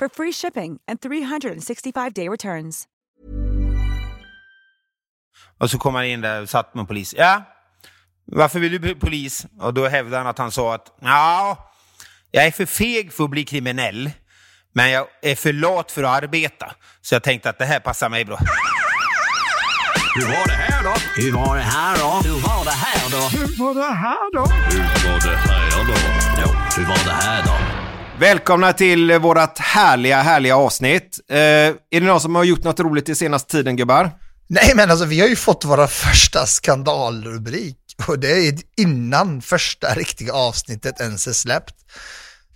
for free shipping and 365-day returns. Och så kom han in där och satt med polis. Ja, varför vill du bli polis? Och då hävdade han att han sa att ja, jag är för feg för att bli kriminell, men jag är för lat för att arbeta. Så jag tänkte att det här passar mig bra. Hur var det här då? Hur var det här då? Hur var det här då? Hur var det här då? Hur var det här då? Hur var det här då? Välkomna till vårt härliga, härliga avsnitt. Eh, är det någon som har gjort något roligt i senaste tiden, gubbar? Nej, men alltså vi har ju fått våra första skandalrubrik och det är innan första riktiga avsnittet ens är släppt.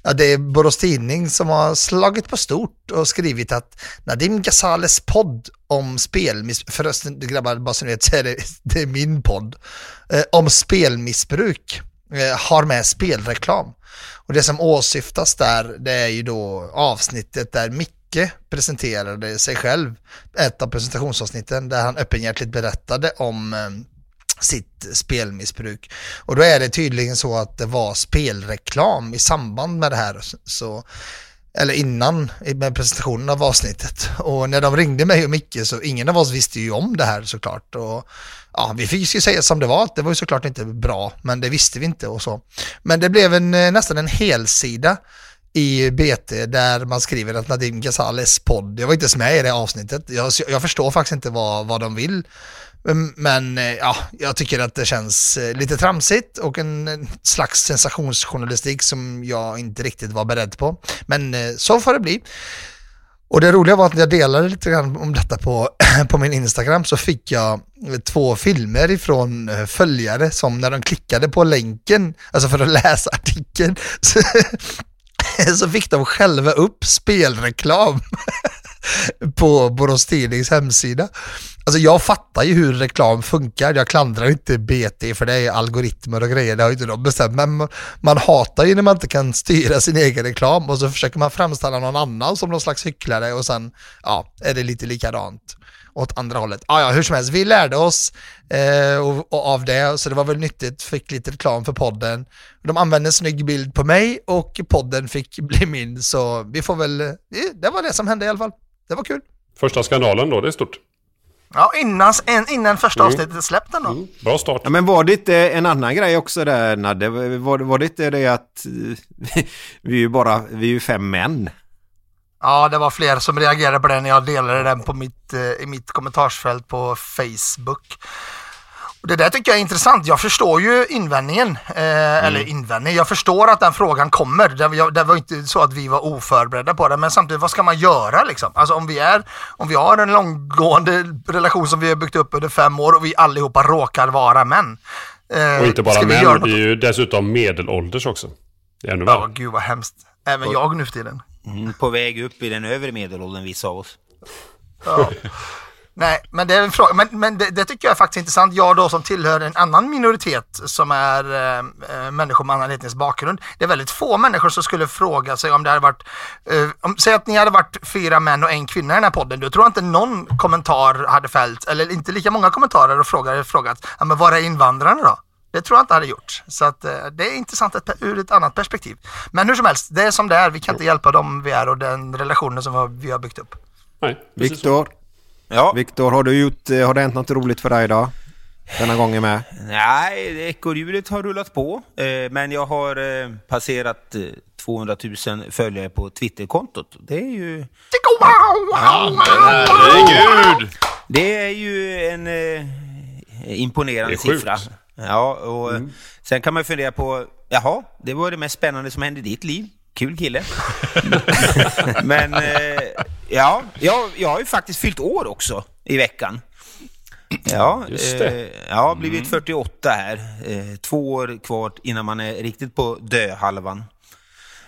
Ja, det är Borås Tidning som har slagit på stort och skrivit att Nadim Ghazales podd om spelmissbruk, förresten grabbar, bara så ni vet så är det, det är min podd, eh, om spelmissbruk eh, har med spelreklam. Och det som åsyftas där, det är ju då avsnittet där Micke presenterade sig själv, ett av presentationsavsnitten där han öppenhjärtigt berättade om eh, sitt spelmissbruk. Och då är det tydligen så att det var spelreklam i samband med det här. Så, eller innan med presentationen av avsnittet. Och när de ringde mig och Micke så ingen av oss visste ju om det här såklart. Och ja, vi fick ju säga som det var, att det var ju såklart inte bra, men det visste vi inte och så. Men det blev en, eh, nästan en helsida i BT där man skriver att Nadim Ghazales podd, jag var inte ens med i det avsnittet, jag, jag förstår faktiskt inte vad, vad de vill. Mm, men eh, ja, jag tycker att det känns eh, lite tramsigt och en slags sensationsjournalistik som jag inte riktigt var beredd på. Men eh, så får det bli. Och det roliga var att när jag delade lite grann om detta på, på min Instagram så fick jag två filmer ifrån följare som när de klickade på länken, alltså för att läsa artikeln, så, så fick de själva upp spelreklam på Borås Tidnings hemsida. Alltså jag fattar ju hur reklam funkar, jag klandrar inte BT för det är algoritmer och grejer, det har ju inte de bestämt, men man hatar ju när man inte kan styra sin egen reklam och så försöker man framställa någon annan som någon slags hycklare och sen, ja, är det lite likadant åt andra hållet. Ah, ja, hur som helst, vi lärde oss eh, och, och av det, så det var väl nyttigt, fick lite reklam för podden. De använde en snygg bild på mig och podden fick bli min, så vi får väl, eh, det var det som hände i alla fall. Det var kul. Första skandalen då, det är stort. Ja, innan, innan första mm. avsnittet är släppt ändå. Mm. Bra start. Ja, men var det inte en annan grej också där, Nadde? Var, var det inte det att vi är ju bara, vi är ju fem män? Ja, det var fler som reagerade på den när jag delade den på mitt, eh, i mitt kommentarsfält på Facebook. Och det där tycker jag är intressant. Jag förstår ju invändningen. Eh, mm. Eller invändning. Jag förstår att den frågan kommer. Det var, det var inte så att vi var oförberedda på det. Men samtidigt, vad ska man göra liksom? Alltså om vi, är, om vi har en långgående relation som vi har byggt upp under fem år och vi allihopa råkar vara män. Eh, och inte bara män, vi, är ju dessutom medelålders också. Ännu värre. Ja, gud vad hemskt. Även och, jag nu för tiden. Mm, på väg upp i den övre medelåldern, vissa av oss. Ja. Nej, men det är en fråga. Men, men det, det tycker jag är faktiskt intressant. Jag då som tillhör en annan minoritet som är eh, eh, människor med annan etnisk bakgrund. Det är väldigt få människor som skulle fråga sig om det hade varit, eh, om, säg att ni hade varit fyra män och en kvinna i den här podden. Då tror jag inte någon kommentar hade fällt, eller inte lika många kommentarer och frågor frågat, ja, men var är invandrarna då? Det tror jag inte hade gjort. Så att, eh, det är intressant ett, ur ett annat perspektiv. Men hur som helst, det är som det är. Vi kan inte hjälpa dem vi är och den relationen som vi har byggt upp. Nej, Viktor, Ja. Viktor, har du gjort, eh, har det hänt något roligt för dig idag? Denna gången med? Nej, ekorrhjulet har rullat på. Eh, men jag har eh, passerat eh, 200 000 följare på Twitterkontot. Det är ju... Herregud! Det är ju en eh, imponerande Det är sjukt. siffra. Ja, och eh, sen kan man fundera på, jaha, det var det mest spännande som hände i ditt liv. Kul kille. Men eh, ja, jag, jag har ju faktiskt fyllt år också i veckan. Ja, Just det. Eh, jag har blivit 48 här. Eh, två år kvar innan man är riktigt på döhalvan.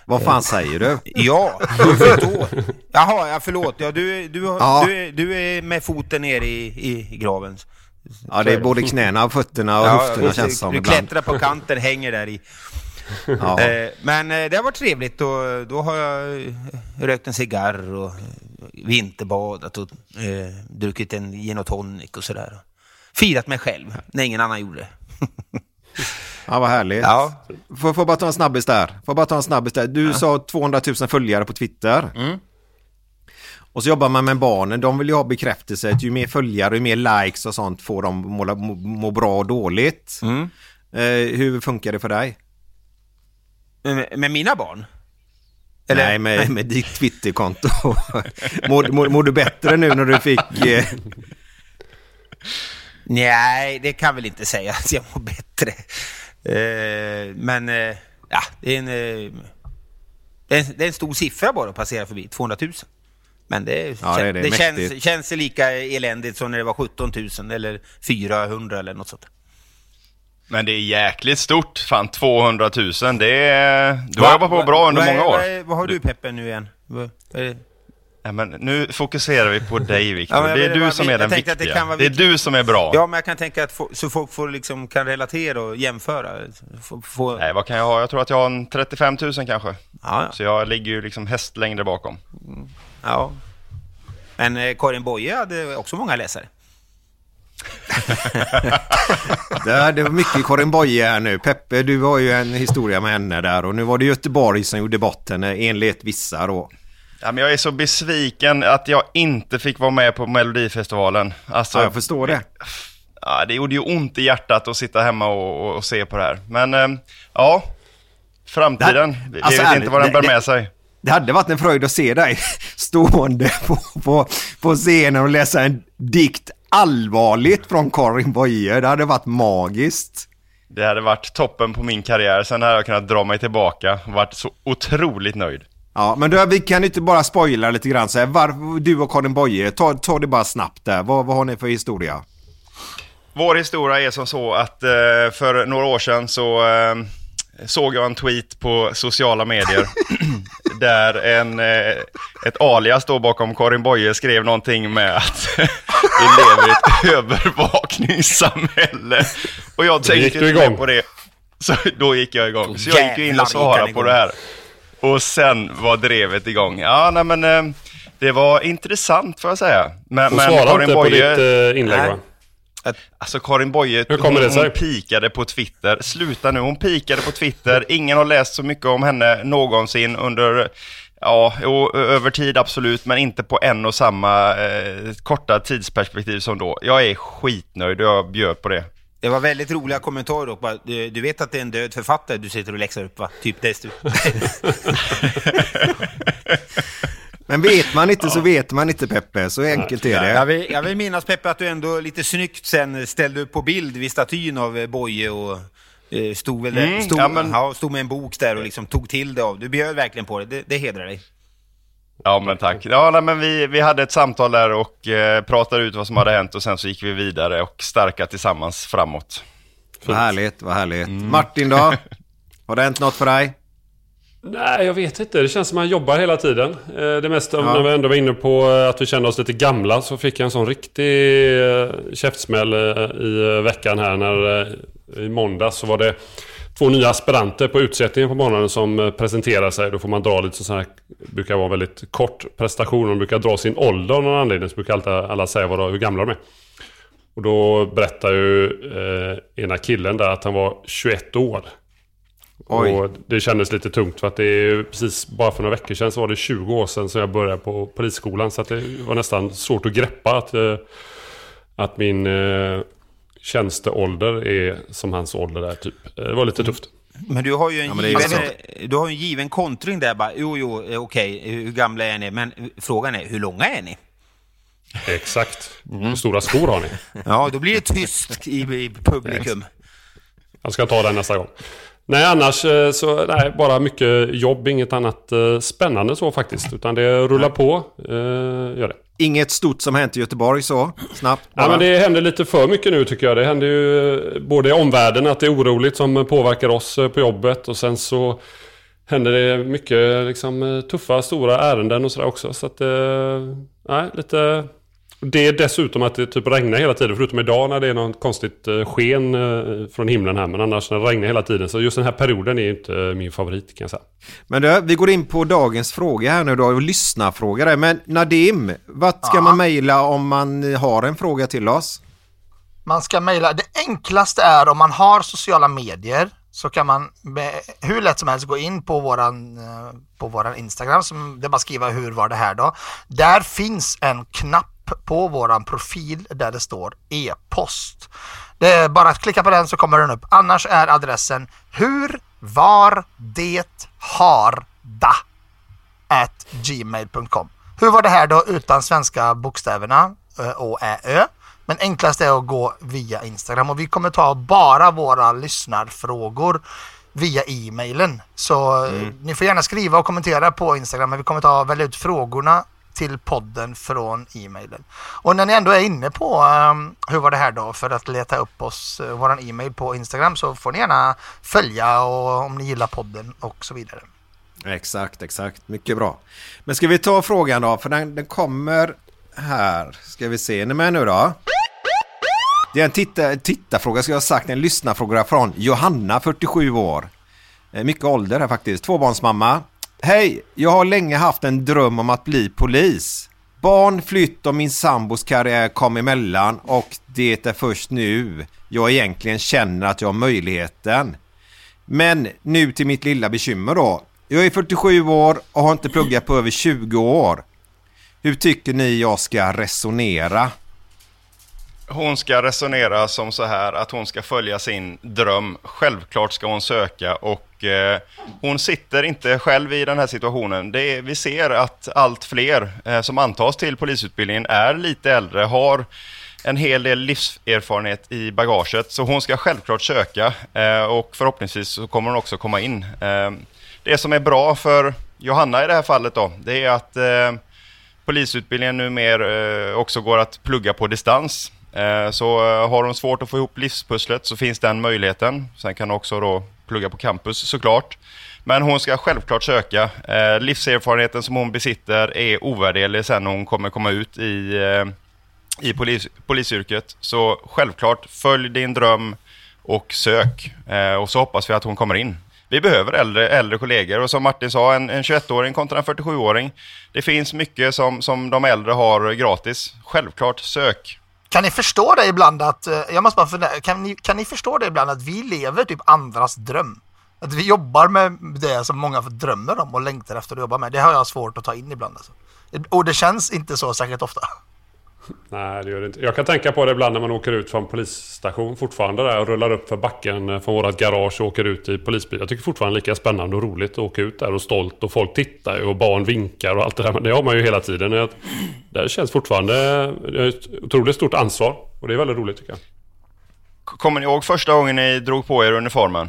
Vad fan säger du? Ja, jag har fyllt år. Jaha, ja, förlåt. Ja, du, du, har- Ja. du, är- du är med foten nere i, i graven. Ja, det är både knäna, fötterna och höfterna du, känns som Du ibland. klättrar på kanten, hänger där i. Ja. Eh, men eh, det har varit trevligt och då har jag eh, rökt en cigarr och vinterbadat och eh, druckit en gin och tonic och sådär. Firat mig själv när ingen annan gjorde det. Ja, vad härligt. Ja. Får, får bara ta en snabbis där. Får bara ta en snabbis där. Du sa 200 000 följare på Twitter. Mm. Och så jobbar man med barnen. De vill ju ha bekräftelse. Att ju mer följare, ju mer likes och sånt får de må, må, må bra och dåligt. Mm. Eh, hur funkar det för dig? Med, med mina barn? Nej, med, med ditt Twitterkonto. mår, mår, mår du bättre nu när du fick... Eh, Nej, det kan väl inte säga att jag mår bättre. Eh, men eh, ja, det är, en, eh, det, är en, det är en stor siffra bara att passera förbi, 200 000. Men det, Ja, det det. känns, känns lika eländigt som när det var 17 000 eller 400 eller något sånt. Men det är jäkligt stort. Fan, 200 000. Det är... Du Va- har jobbat på bra under är- många år. Vad, har du Peppe nu igen? Det? Ja, men nu fokuserar vi på dig Viktor. Ja, det är vill du som är den det viktiga. vara Det är du som är bra. Ja, men jag kan tänka att få, så folk får liksom kan relatera och jämföra. Få, få, Nej, vad kan jag ha? Jag tror att jag har en 35 000 kanske. ja. Så jag ligger ju liksom hästlängder bakom. Ja. Men eh, Karin Boye hade också många läsare. det, det var mycket Karin Boye här nu. Peppe, du har ju en historia med henne där. Och nu var det Göteborg som gjorde bort henne, enligt vissa då. Ja, men jag är så besviken att jag inte fick vara med på Melodifestivalen. Alltså, Ja, jag förstår det. Ja, det gjorde ju ont i hjärtat att sitta hemma och, och, och se på det här. Men eh, ja, framtiden. Det- Vi alltså, vet inte vad den bär det- med sig. Det hade varit en fröjd att se dig stående på, på, på scenen och läsa en dikt allvarligt från Karin Boye. Det hade varit magiskt. Det hade varit toppen på min karriär. Sen hade jag kunnat dra mig tillbaka och varit så otroligt nöjd. Ja, men du, vi kan inte bara spoila lite grann så här. Var, du och Karin Boye, ta, ta det bara snabbt där. Vad, vad har ni för historia? Vår historia är som så att eh, för några år sedan så eh, såg jag en tweet på sociala medier där en, eh, ett alias då bakom Karin Boye skrev någonting med att vi lever i ett övervakningssamhälle. Och jag tänkte inte igång. på det. Så då gick jag igång. Så jag gick ju in och svarade på det här. Och sen var drevet igång. Ja, nej men eh, det var intressant får jag säga. Men, Hon men svarade Karin inte på Boye- ditt eh, inlägg Nej. va? Alltså Karin Boye, Hur kommer hon, det sig? hon pikade på Twitter. Sluta nu, hon pikade på Twitter. Ingen har läst så mycket om henne någonsin under, ja, över tid absolut, men inte på en och samma eh, korta tidsperspektiv som då. Jag är skitnöjd och jag bjöd på det. Det var väldigt roliga kommentarer och bara, du, du vet att det är en död författare du sitter och läxar upp va? Typ det. Men vet man inte så vet man inte Peppe. Så enkelt är Jag det. vill, jag vill minnas Peppe att du ändå lite snyggt sen ställde upp på bild vid statyn av eh, Boje och eh, stod, väl där, Mm, stod, ja, men- ja, stod med en bok där och liksom tog till det av. Du bjöd verkligen på det, det, det hedrar dig. Ja men tack. Ja nej, men vi, vi hade ett samtal där och eh, pratade ut vad som hade hänt och sen så gick vi vidare och starka tillsammans framåt. Vad härligt, vad härligt. Martin då? Har det hänt något för dig? Nej, jag vet inte. Det känns som att man jobbar hela tiden. Eh, Det mesta, Ja. när vi ändå var inne på eh, att vi kände oss lite gamla så fick jag en sån riktig eh, käftsmäll i veckan här när i måndags så var det två nya aspiranter på utsättningen på morgonen som presenterar sig. Då får man dra lite så här, brukar vara en väldigt kort prestation. De brukar dra sin ålder av någon anledning. Så brukar alltid alla säga vad, hur gamla de är. Och då berättar ju eh, ena killen där att han var 21 år. Oj. Och det kändes lite tungt för att det är ju precis bara för några veckor sedan så var det 20 år sedan som jag började på polisskolan. Så att det var nästan svårt att greppa att, eh, att min eh, tjänsteålder är som hans ålder är typ. Det var lite tufft. Men du har ju en, Ja, given, du har en given kontring där bara, jo, jo, eh, okej, hur gamla är ni? Men frågan är, hur långa är ni? Exakt. Hur stora skor har ni? Ja, då blir det tyst i, i publikum. Jag ska ta den nästa gång. Nej, annars eh, så nej, bara mycket jobb, inget annat eh, spännande så faktiskt. Utan det rullar på, eh, gör det. Inget stort som hänt i Göteborg så snabbt bara. Ja, men det händer lite för mycket nu tycker jag. Det händer ju eh, både i omvärlden att det är oroligt som påverkar oss på jobbet och sen så händer det mycket liksom, tuffa, stora ärenden och sådär också. Så att, eh, nej, lite... Det är dessutom att det typ regnar hela tiden, förutom idag när det är något konstigt eh, sken eh, från himlen här. Men annars när det regnar hela tiden. Så just den här perioden är inte min favorit kan jag säga. Men du, vi går in på dagens fråga här nu då, och lyssnarfråga där. Men Nadim, vart ska Ja. man mejla om man har en fråga till oss? Man ska mejla. Det enklaste är om man har sociala medier så kan man med, hur lätt som helst gå in på våran, eh, på våran Instagram. Som, det är bara att skriva hur var det här då. Där finns en knapp på våran profil där det står e-post. Det är bara att klicka på den så kommer den upp. Annars är adressen hur var det har da at gmail.com. Hur var det här då utan svenska bokstäverna och ä, ö? Men enklast är att gå via Instagram och vi kommer ta bara våra lyssnarfrågor via e-mailen. Så eh, ni får gärna skriva och kommentera på Instagram men vi kommer ta välja ut frågorna till podden från e-mailen. Och när ni ändå är inne på um, hur var det här då för att leta upp oss, uh, våran e-mail på Instagram så får ni gärna följa och om ni gillar podden och så vidare. Exakt, exakt. Mycket bra. Men ska vi ta frågan då? För den, den kommer här. Ska vi se. Är ni med nu då? Det är en titta, tittarfråga, ska jag ha sagt. En lyssnarfråga från Johanna, 47 år. Eh, mycket ålder här faktiskt. Tvåbarnsmamma. Hej! Jag har länge haft en dröm om att bli polis. Barn, flytt och min sambos karriär kom emellan och det är först nu jag egentligen känner att jag har möjligheten. Men nu till mitt lilla bekymmer då. Jag är 47 år och har inte pluggat på över 20 år. Hur tycker ni jag ska resonera? Hon ska resonera som så här att hon ska följa sin dröm. Självklart ska hon söka och eh, hon sitter inte själv i den här situationen. Det är, vi ser att allt fler eh, som antas till polisutbildningen är lite äldre, har en hel del livserfarenhet i bagaget. Så hon ska självklart söka eh, och förhoppningsvis så kommer hon också komma in. Eh, det som är bra för Johanna i det här fallet då, det är att eh, polisutbildningen numera eh, också går att plugga på distans. Eh, så eh, har hon svårt att få ihop livspusslet så finns den möjligheten. Sen kan hon också då plugga på campus såklart. Men hon ska självklart söka. Eh, livserfarenheten som hon besitter är ovärderlig sen när hon kommer komma ut i, i polis, polisyrket. Så självklart, följ din dröm och sök. Och så hoppas vi att hon kommer in. Vi behöver äldre, äldre kollegor och som Martin sa, en, en 21-åring kontra en 47-åring. Det finns mycket som, som de äldre har gratis. Självklart, sök. Kan ni förstå det ibland att, eh, jag måste bara fundera, kan ni, kan ni förstå det ibland att vi lever typ andras dröm? Att vi jobbar med det som många drömmer om och längtar efter att jobba med. Det har jag svårt att ta in ibland alltså. Och det känns inte så särskilt ofta. Nej, det gör det inte. Jag kan tänka på det ibland när man åker ut från polisstation fortfarande där och rullar upp för backen eh, från vårat garage och åker ut i polisbil. Jag tycker fortfarande lika spännande och roligt att åka ut där och stolt och folk tittar och barn vinkar och allt det där. Men det har man ju hela tiden. Det känns fortfarande det är ett otroligt stort ansvar och det är väldigt roligt tycker jag. Kommer ni ihåg första gången ni drog på er uniformen?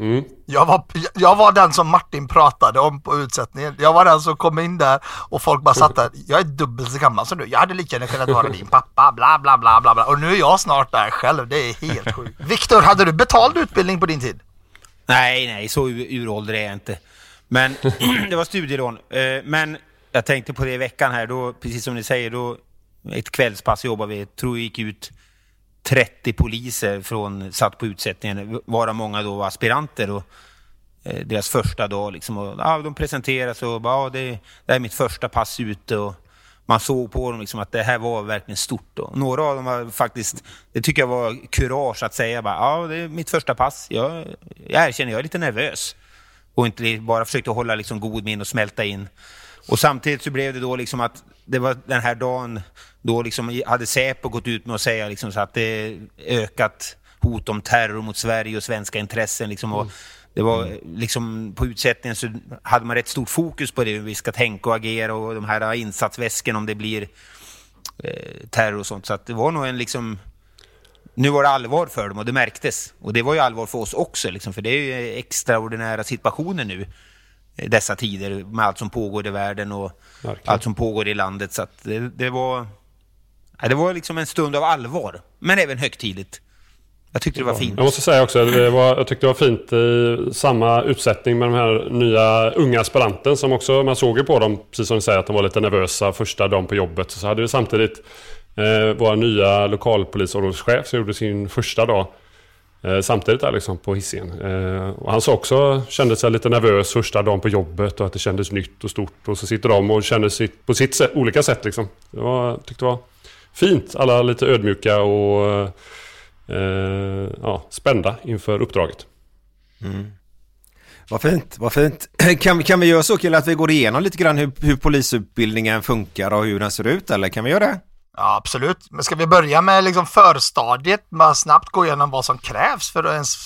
Mm. Jag var, jag var den som Martin pratade om på utsättningen. Jag var den som kom in där och folk bara satt där. Jag är dubbelt så gammal som du. Jag hade lika gärna kunnat vara din pappa. Bla bla bla bla bla. Och nu är jag snart där själv. Det är helt sjukt. Viktor, hade du betald utbildning på din tid? Nej, nej, så ur- uråldrig är jag inte. Men det var studielån. Eh, Men jag tänkte på det i veckan här, då, precis som ni säger, då ett kvällspass jobbade vi, tror vi gick ut 30 poliser från, satt på utsättningen, varav många då var aspiranter. Och, eh, deras första dag liksom. Och, ja, de presenterade sig och bara, ja, det, det här är mitt första pass ute. Och man såg på dem liksom att det här var verkligen stort. Då. Några av dem var faktiskt, det tycker jag var kurage att säga bara, ja, det är mitt första pass. Jag, jag erkänner, jag är lite nervös. Och inte bara försökte hålla liksom god min och smälta in. Och samtidigt så blev det då liksom att det var den här dagen då liksom hade Säpo gått ut med att säga liksom så att det ökat hot om terror mot Sverige och svenska intressen. Liksom och det var liksom på utsättningen så hade man rätt stort fokus på det, hur vi ska tänka och agera och de här insatsväsken om det blir eh, terror och sånt. Så att det var nog en liksom nu var det allvar för dem och det märktes. Och det var ju allvar för oss också, liksom, för det är ju extraordinära situationer nu dessa tider med allt som pågår i världen och Verkligen. allt som pågår i landet. Så att det, det var det var liksom en stund av allvar, men även högtidligt. Jag tyckte det var fint. Jag måste säga också det var, jag tyckte det var fint i samma utsättning med de här nya unga aspiranten som också, man såg ju på dem, precis som ni säger, att de var lite nervösa första dagen på jobbet. Så hade vi samtidigt eh, vår nya lokalpolisområdeschef som gjorde sin första dag eh, Eh, samtidigt där liksom på Hisingen. Eh, och han sa också, kände sig lite nervös första dagen på jobbet och att det kändes nytt och stort. Och så sitter de och känner sitt, på sitt sätt, olika sätt liksom. Det var, tyckte det var fint. Alla lite ödmjuka och eh, ja, spända inför uppdraget. Mm. Vad fint, vad fint. Kan, vi- kan vi göra så kille att vi går igenom lite grann hur, hur polisutbildningen funkar och hur den ser ut eller kan vi göra det? Ja, absolut. Men ska vi börja med liksom förstadiet, bara snabbt gå igenom vad som krävs för att ens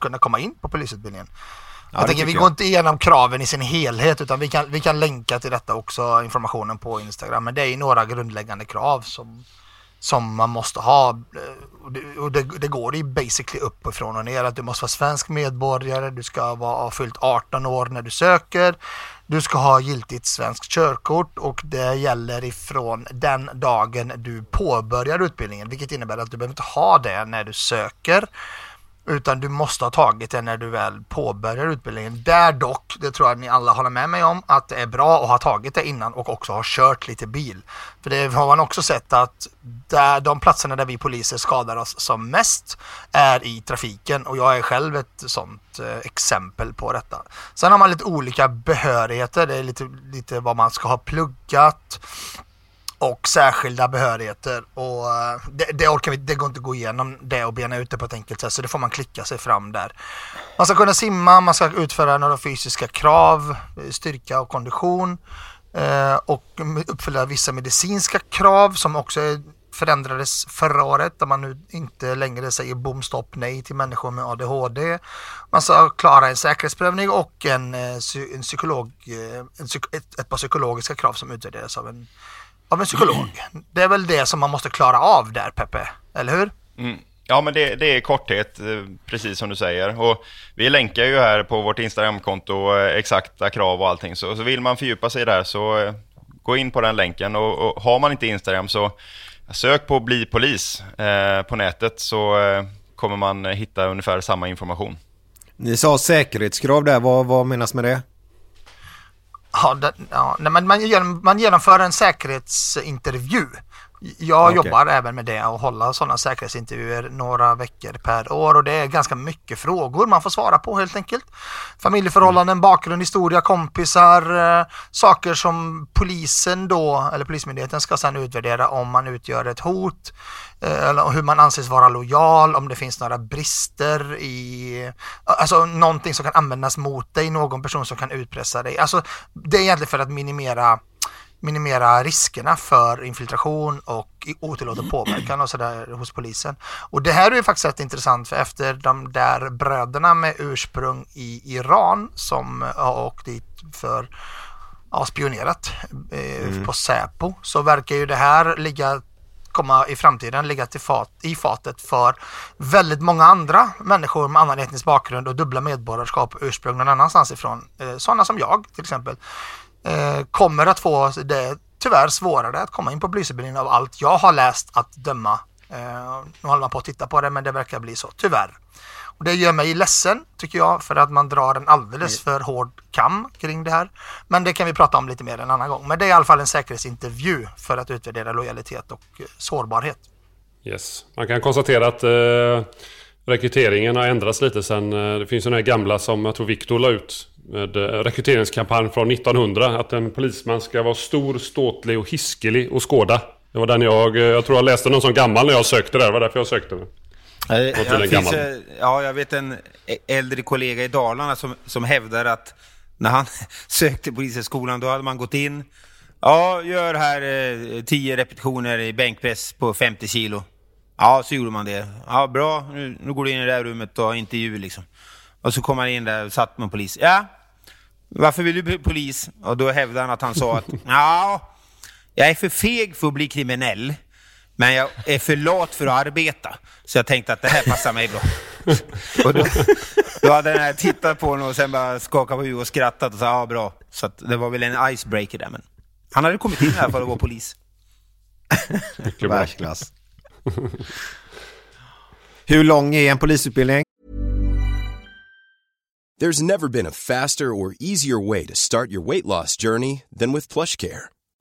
kunna komma in på polisutbildningen? det jag tänker, vi går jag. inte igenom kraven i sin helhet utan vi kan, vi kan länka till detta också, informationen på Instagram. Men det är ju några grundläggande krav som, som man måste ha. Och det, och det, det går ju basically uppifrån och ner. Att du måste vara svensk medborgare, du ska vara, ha fyllt 18 år när du söker. Du ska ha giltigt svenskt körkort och det gäller ifrån den dagen du påbörjar utbildningen. Vilket innebär att du behöver inte ha det när du söker. Utan du måste ha tagit det när du väl påbörjar utbildningen. Där dock, det tror jag ni alla håller med mig om, att det är bra att ha tagit det innan och också ha kört lite bil. För det har man också sett att där, de platserna där vi poliser skadar oss som mest är i trafiken och jag är själv ett sånt eh, exempel på detta. Sen har man lite olika behörigheter, det är lite, lite vad man ska ha pluggat och särskilda behörigheter. Och eh, det, det orkar vi, det går inte att gå igenom det och bena ut det på ett enkelt sätt så det får man klicka sig fram där. Man ska kunna simma, man ska utföra några fysiska krav, eh, styrka och kondition eh, och uppfylla vissa medicinska krav som också förändrades förra året där man nu inte längre säger bom stopp nej till människor med ADHD. Man ska klara en säkerhetsprövning och en, en psykolog, en ett, ett par psykologiska krav som utvärderas av en av en psykolog. Det är väl det som man måste klara av där Peppe, eller hur? Mm. Ja, men det, det är korthet, eh, precis som du säger. Och vi länkar ju här på vårt Instagramkonto eh, exakta krav och allting. Så, så vill man fördjupa sig där så eh, gå in på den länken. Och, och har man inte Instagram så sök på Bli polis eh, på nätet så eh, kommer man hitta ungefär samma information. Ni sa säkerhetskrav där, vad, vad menas med det? Ja, det, ja, nej, man, genom, man genomför en säkerhetsintervju. Jag Okej. jobbar även med det och hålla sådana säkerhetsintervjuer några veckor per år och det är ganska mycket frågor man får svara på helt enkelt. Familjeförhållanden, bakgrund, historia, kompisar, eh, saker som polisen då, eller polismyndigheten ska sedan utvärdera om man utgör ett hot, eller hur man anses vara lojal, om det finns några brister i, alltså någonting som kan användas mot dig, någon person som kan utpressa dig. Alltså det är egentligen för att minimera minimera riskerna för infiltration och otillåten påverkan och sådär hos polisen. Och det här är ju faktiskt rätt intressant för efter de där bröderna med ursprung i Iran som har åkt dit för ja, spionerat eh, på Säpo så verkar ju det här ligga komma i framtiden ligga till fat, i fatet för väldigt många andra människor med annan etnisk bakgrund och dubbla medborgarskap och ursprung någon annanstans ifrån. Eh, sådana som jag till exempel eh, kommer att få det tyvärr svårare att komma in på polisutbildningen av allt jag har läst att döma. Eh, nu håller man på att titta på det men det verkar bli så, tyvärr. Och det gör mig ledsen tycker jag för att man drar en alldeles för hård kam kring det här. Men det kan vi prata om lite mer en annan gång. Men det är i alla fall en säkerhetsintervju för att utvärdera lojalitet och eh, sårbarhet. Yes. Man kan konstatera att eh, rekryteringen har ändrats lite sen. Eh, det finns ju den här gamla som jag tror Viktor la ut. Med eh, rekryteringskampanj från 1900. Att en polisman ska vara stor, ståtlig och hiskelig och skåda. Det var den jag... eh, Jag tror jag läste någon som gammal när jag sökte där. Det var därför jag sökte. Eh, Jag, en finns, ja, jag vet en äldre kollega i Dalarna som, som hävdar att när han sökte polishögskolan då hade man gått in. Ja, gör här eh, 10 repetitioner i bänkpress på 50 kilo. Ja, så gjorde man det. Ja, bra. Nu, nu går du in i det här rummet och har intervju liksom. Och så kom han in där och satt med polis. Ja, varför vill du bli polis? Och då hävdade han att han sa att ja, jag är för feg för att bli kriminell. Men jag är för lat för att arbeta. Så jag tänkte att det här passar mig bra. och då, då hade den här tittat på honom och sen bara skakat på huvudet och skrattat och sa ja bra. Så att det var väl en icebreaker där men han hade kommit in här för att vara polis. Världsklass. Hur lång är en polisutbildning? There's never been a faster or easier way to start your weight loss journey than with PlushCare.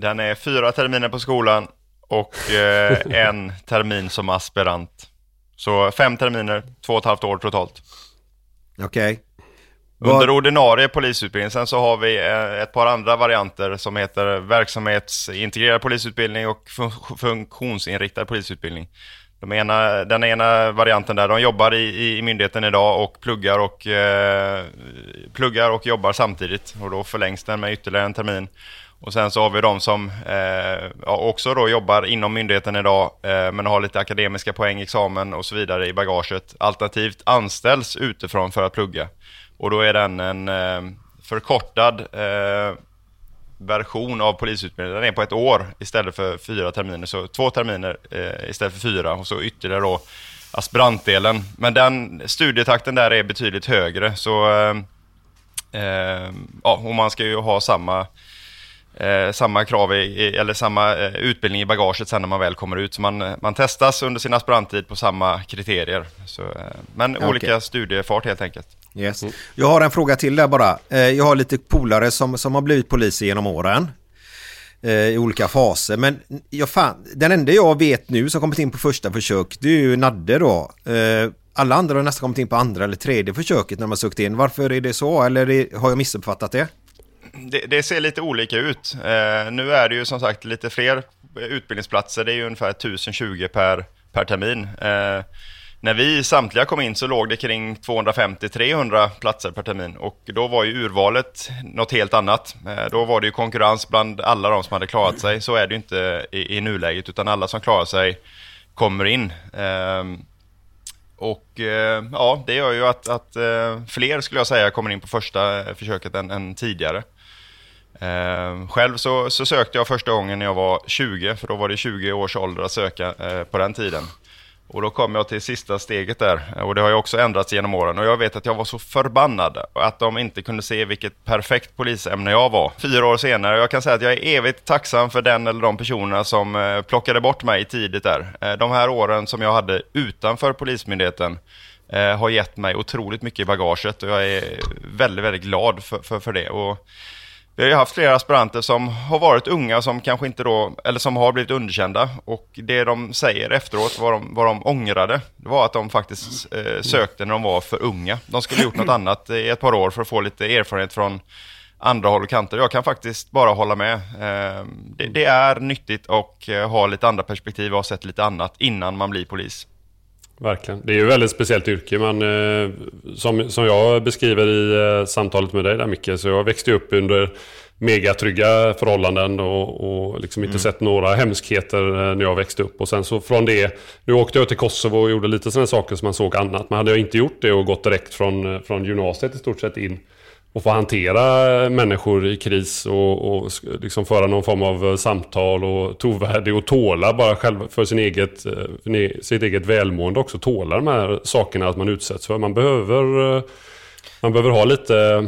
Den är fyra terminer på skolan och eh, en termin som aspirant. Så fem terminer, två och ett halvt år totalt. Okej. Under ordinarie polisutbildning. Sen så har vi eh, ett par andra varianter som heter verksamhetsintegrerad polisutbildning och fun- funktionsinriktad polisutbildning. De ena, den ena varianten där, de jobbar i, i myndigheten idag och pluggar och, eh, pluggar och jobbar samtidigt. Och då förlängs den med ytterligare en termin. Och sen så har vi de som eh, också då jobbar inom myndigheten idag eh, men har lite akademiska poäng, examen och så vidare i bagaget. Alternativt anställs utifrån för att plugga. Och då är den en eh, förkortad eh, version av polisutbildningen. Den är på ett år istället för fyra terminer. Så två terminer eh, istället för fyra och så ytterligare då aspirantdelen. Men den studietakten där är betydligt högre. Så eh, eh, ja, och man ska ju ha samma Eh, samma krav i, eller samma eh, utbildning i bagaget sen när man väl kommer ut. Så man, man testas under sin aspiranttid på samma kriterier. Så, eh, men Okej. olika studiefart helt enkelt. Yes. Jag har en fråga till där bara. Eh, Jag har lite polare som, som har blivit poliser genom åren. eh, I olika faser. Men jag fan, den enda jag vet nu som kommit in på första försök det är ju Nadde då. Eh, Alla andra har nästan kommit in på andra eller tredje försöket när de har sökt in. Varför är det så? Eller har jag missuppfattat det? Det, det ser lite olika ut. Eh, nu är det ju som sagt lite fler utbildningsplatser. Det är ju ungefär 1020 per, per termin. Eh, när vi samtliga kom in så låg det kring 250-300 platser per termin och då var ju urvalet något helt annat. Eh, då var det ju konkurrens bland alla de som hade klarat sig. Så är det ju inte i, i nuläget utan alla som klarar sig kommer in. Eh, och eh, ja, det gör ju att, att eh, fler skulle jag säga kommer in på första försöket än, än tidigare. Eh, själv så, så sökte jag första gången när jag var 20, för då var det 20 års ålder att söka eh, på den tiden. Och då kom jag till sista steget där, och det har ju också ändrats genom åren. Och jag vet att jag var så förbannad att de inte kunde se vilket perfekt polisämne jag var. Fyra år senare, jag kan säga att jag är evigt tacksam för den eller de personerna som eh, plockade bort mig tidigt där. Eh, de här åren som jag hade utanför Polismyndigheten eh, har gett mig otroligt mycket i bagaget och jag är väldigt, väldigt glad för, för, för det. Och vi har ju haft flera aspiranter som har varit unga som kanske inte då, eller som har blivit underkända. Och det de säger efteråt, vad de, vad de ångrade, det var att de faktiskt eh, sökte när de var för unga. De skulle gjort något annat i ett par år för att få lite erfarenhet från andra håll och kanter. Jag kan faktiskt bara hålla med. Eh, det, det, är nyttigt att eh, ha lite andra perspektiv och ha sett lite annat innan man blir polis. Verkligen. Det är ju ett väldigt speciellt yrke. Man, eh, som, som jag beskriver i eh, samtalet med dig där Micke, så jag växte upp under megatrygga förhållanden och, och liksom inte mm. sett några hemskheter eh, när jag växte upp. Och sen så från det, nu åkte jag till Kosovo och gjorde lite sådana saker som man såg annat. Men hade jag inte gjort det och gått direkt från, från gymnasiet i stort sett in och få hantera människor i kris och, och liksom föra någon form av eh, samtal och trovärdig och tåla bara själv för sin eget, eh, för sitt eget välmående också. Tåla de här sakerna att man utsätts för. Man behöver, eh, man behöver ha lite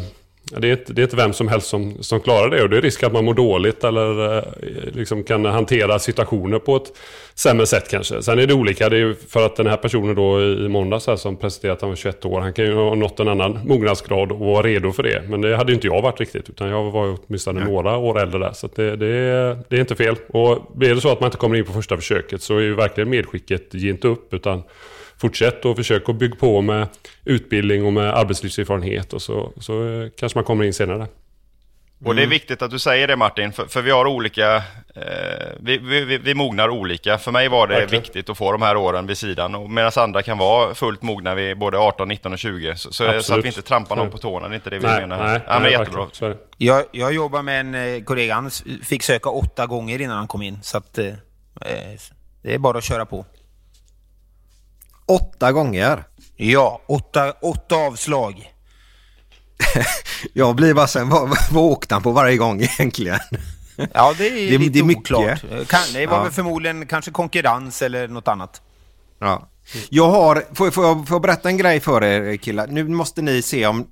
det är, inte, det är inte vem som helst som, som klarar det och det är risk att man mår dåligt eller eh, liksom kan hantera situationer på ett sämre sätt kanske. Sen är det olika, det är för att den här personen då i måndags här som presenterat att han var 21 år, han kan ju ha nått en annan mognadsgrad och vara redo för det. Men det hade inte jag varit riktigt, utan jag var åtminstone Nej. några år äldre där. Så det, det, är, det är inte fel. Och blir det så att man inte kommer in på första försöket så är ju verkligen medskicket, ge inte upp, utan fortsätt och försök att bygga på med utbildning och med arbetslivserfarenhet och så, så eh, kanske man kommer in senare. Mm. Och det är mm. viktigt att du säger det Martin, för, för vi har olika, eh, vi, vi, vi mognar olika. För mig var det Verkligen. viktigt att få de här åren vid sidan, medan andra kan vara fullt mogna vid både 18, 19 och 20. Så, så, så att vi inte trampar någon på tårna, det är inte det vi nej, menar. Nej, ja, men nej, jättebra. Jag, jag jobbar med en eh, kollega, han fick söka åtta gånger innan han kom in. Så att, eh, eh det är bara att köra på. Åtta gånger? Ja, åtta, åtta avslag. jag blir bara sen, vad, vad åkte han på varje gång egentligen? Ja, det är det, lite det är oklart. Kan, det var ja. väl förmodligen kanske konkurrens eller något annat. Ja. Jag har, får, får, jag, får jag berätta en grej för er killar? Nu måste ni se om